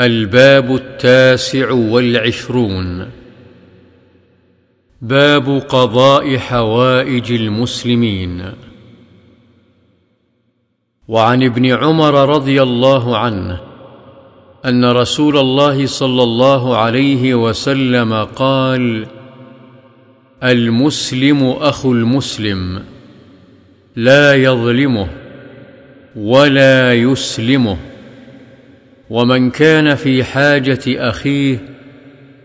الباب التاسع والعشرون. باب قضاء حوائج المسلمين. وعن ابن عمر رضي الله عنه أن رسول الله صلى الله عليه وسلم قال المسلم أخو المسلم لا يظلمه ولا يسلمه. ومن كان في حاجة أخيه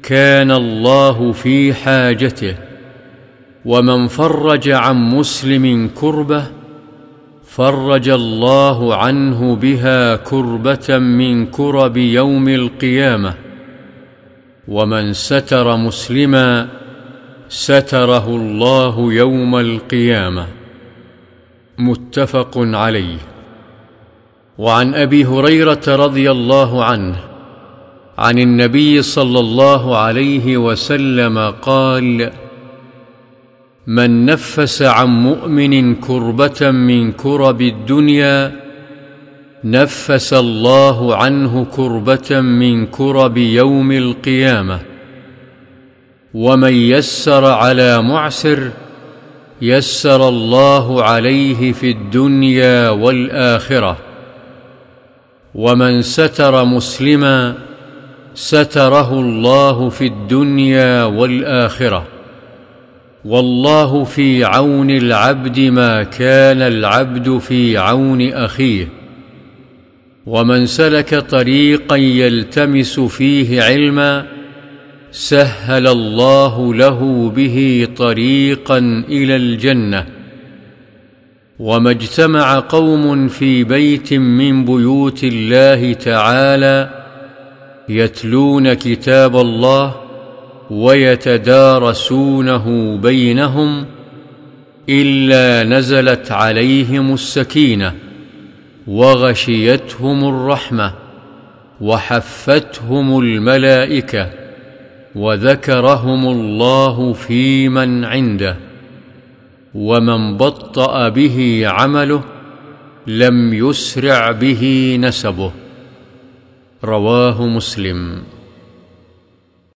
كان الله في حاجته ومن فرج عن مسلم كربة فرج الله عنه بها كربة من كرب يوم القيامة ومن ستر مسلما ستره الله يوم القيامة. متفق عليه. وعن أبي هريرة رضي الله عنه عن النبي صلى الله عليه وسلم قال من نفس عن مؤمن كربة من كرب الدنيا نفس الله عنه كربة من كرب يوم القيامة. ومن يسر على معسر يسر الله عليه في الدنيا والآخرة. ومن ستر مسلما ستره الله في الدنيا والآخرة. والله في عون العبد ما كان العبد في عون أخيه. ومن سلك طريقا يلتمس فيه علما سهل الله له به طريقا إلى الجنة. وما اجتمع قوم في بيت من بيوت الله تعالى يتلون كتاب الله ويتدارسونه بينهم إلا نزلت عليهم السكينة وغشيتهم الرحمة وحفتهم الملائكة وذكرهم الله في من عنده ومن بطأ به عمله لم يسرع به نسبه. رواه مسلم.